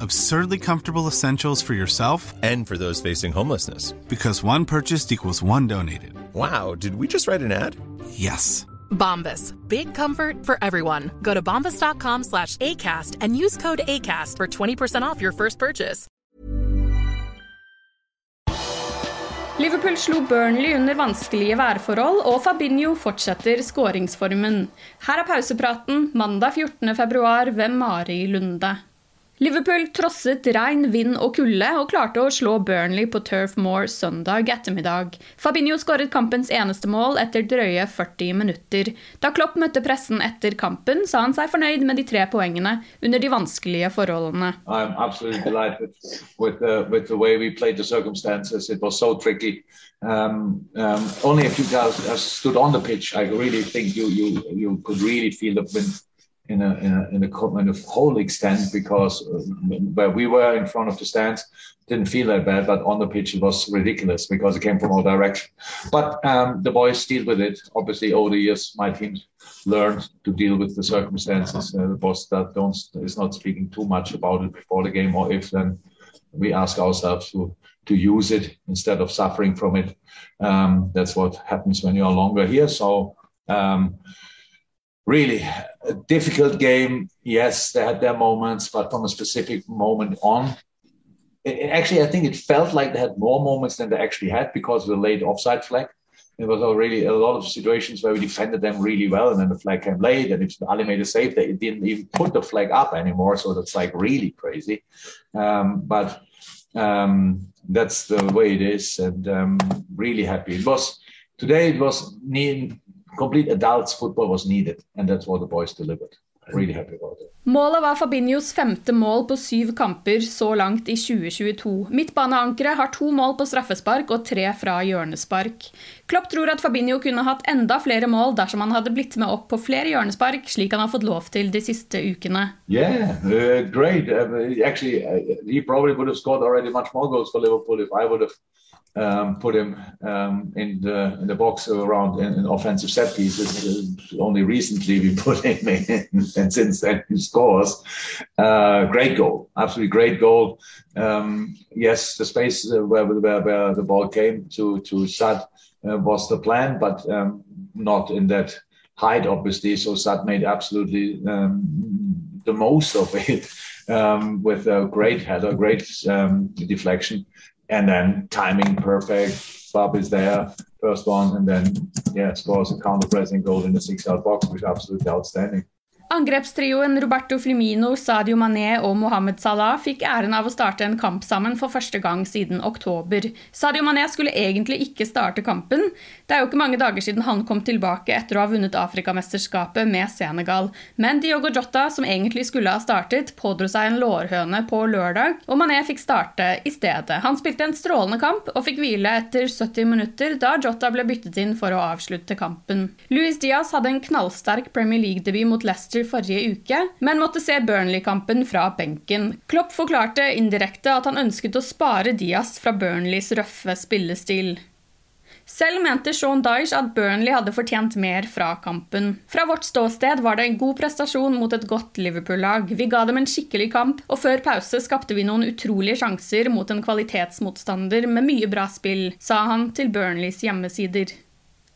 absurdly comfortable essentials for yourself and for those facing homelessness. Because one purchased equals one donated. Wow, did we just write an ad? Yes. Bombas. Big comfort for everyone. Go to bombas.com slash ACAST and use code ACAST for 20% off your first purchase. Liverpool slo Burnley under vanskelige værforhold, og Fabinho fortsetter skåringsformen. Her er pausepraten mandag 14.2 ved Mari Lunde. Liverpool trosset regn, vind og kulde og klarte å slå Burnley på Turf Moor søndag ettermiddag. Fabinho skåret kampens eneste mål etter drøye 40 minutter. Da Klopp møtte pressen etter kampen, sa han seg fornøyd med de tre poengene under de vanskelige forholdene. With, uh, with the way we played the circumstances. It was so tricky. Um, um, only if you guys stood on the pitch, I really think you you you could really feel the wind in a in a, in a kind of whole extent because uh, where we were in front of the stands didn't feel that bad, but on the pitch it was ridiculous because it came from all directions. But um, the boys deal with it. Obviously, over the years, my team learned to deal with the circumstances. Uh, the boss that don't is not speaking too much about it before the game, or if then we ask ourselves to to use it instead of suffering from it. Um, that's what happens when you are longer here. So. Um, really a difficult game. Yes, they had their moments, but from a specific moment on, it, actually, I think it felt like they had more moments than they actually had because of the late offside flag. There was already a lot of situations where we defended them really well, and then the flag came late. And if Ali made a save, they didn't even put the flag up anymore. So that's like really crazy. Um, but um, that's the way it is, and um, really happy. It was today. It was complete adults football was needed, and that's what the boys delivered. Really happy about it. Målet var Fabinhos femte mål på syv kamper så langt i 2022. Midtbaneankeret har to mål på straffespark og tre fra hjørnespark. Klopp tror at Fabinho kunne hatt enda flere mål dersom han hadde blitt med opp på flere hjørnespark, slik han har fått lov til de siste ukene. Yeah, uh, great. Uh, actually, uh, he probably would have scored already much more goals for Liverpool if I would have um, put him um, in the in the box around in, in offensive set pieces. Only recently we put him in, and since then he scores. Uh, great goal, absolutely great goal. Um, yes, the space where, where, where the ball came to to Sad uh, was the plan, but um, not in that height, obviously. So Sad made absolutely um, the most of it um, with a great header, great deflection and then timing perfect. Bob is there, first one, and then yeah, scores a counter pressing goal in the six yard box, which is absolutely outstanding. Angrepstrioen Roberto Firmino, Sadio Mané og Mohammed Salah fikk æren av å starte en kamp sammen for første gang siden oktober. Sadio Mané skulle egentlig ikke starte kampen. Det er jo ikke mange dager siden han kom tilbake etter å ha vunnet Afrikamesterskapet med Senegal. Men Diogo Jota, som egentlig skulle ha startet, pådro seg en lårhøne på lørdag, og Mané fikk starte i stedet. Han spilte en strålende kamp og fikk hvile etter 70 minutter, da Jota ble byttet inn for å avslutte kampen. Luis Diaz hadde en knallsterk Premier League-debut mot Leicester Manchester forrige uke, men måtte se Burnley-kampen fra benken. Klopp forklarte indirekte at han ønsket å spare Diaz fra Burnleys røffe spillestil. Selv mente Sean Dyche at Burnley hadde fortjent mer fra kampen. Fra vårt ståsted var det en god prestasjon mot et godt Liverpool-lag. Vi ga dem en skikkelig kamp, og før pause skapte vi noen utrolige sjanser mot en kvalitetsmotstander med mye bra spill, sa han til Burnleys hjemmesider.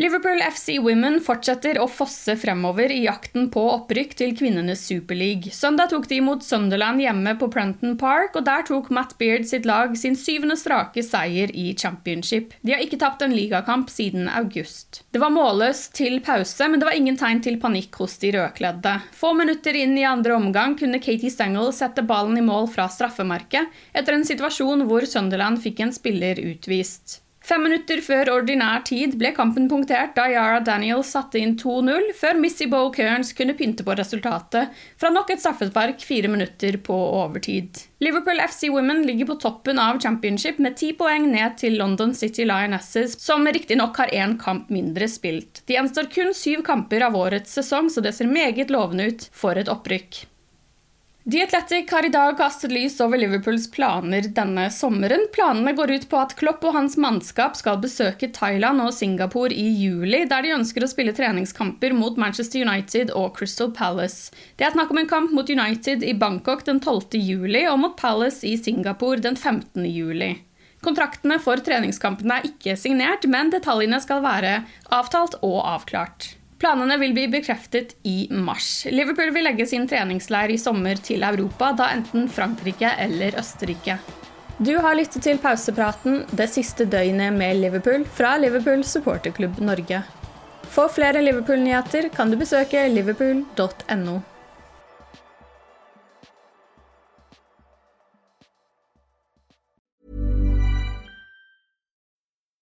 Liverpool FC Women fortsetter å fosse fremover i jakten på opprykk til kvinnenes superleague. Søndag tok de imot Sunderland hjemme på Prenton Park, og der tok Matt Beard sitt lag sin syvende strake seier i championship. De har ikke tapt en ligakamp siden august. Det var målløst til pause, men det var ingen tegn til panikk hos de rødkledde. Få minutter inn i andre omgang kunne Katie Stengel sette ballen i mål fra straffemerket, etter en situasjon hvor Sunderland fikk en spiller utvist. Fem minutter før ordinær tid ble kampen punktert da Yara Daniels satte inn 2-0, før Missy Bo Kearns kunne pynte på resultatet fra nok et straffespark fire minutter på overtid. Liverpool FC Women ligger på toppen av championship med ti poeng ned til London City Lionesses, som riktignok har én kamp mindre spilt. De gjenstår kun syv kamper av årets sesong, så det ser meget lovende ut for et opprykk. The Athletic har i dag kastet lys over Liverpools planer denne sommeren. Planene går ut på at Klopp og hans mannskap skal besøke Thailand og Singapore i juli, der de ønsker å spille treningskamper mot Manchester United og Crystal Palace. Det er snakk om en kamp mot United i Bangkok den 12. juli og mot Palace i Singapore den 15. juli. Kontraktene for treningskampene er ikke signert, men detaljene skal være avtalt og avklart. Planene vil bli bekreftet i mars. Liverpool vil legge sin treningsleir i sommer til Europa, da enten Frankrike eller Østerrike. Du har lyttet til pausepraten det siste døgnet med Liverpool fra Liverpool supporterklubb Norge. For flere Liverpool-nyheter kan du besøke liverpool.no.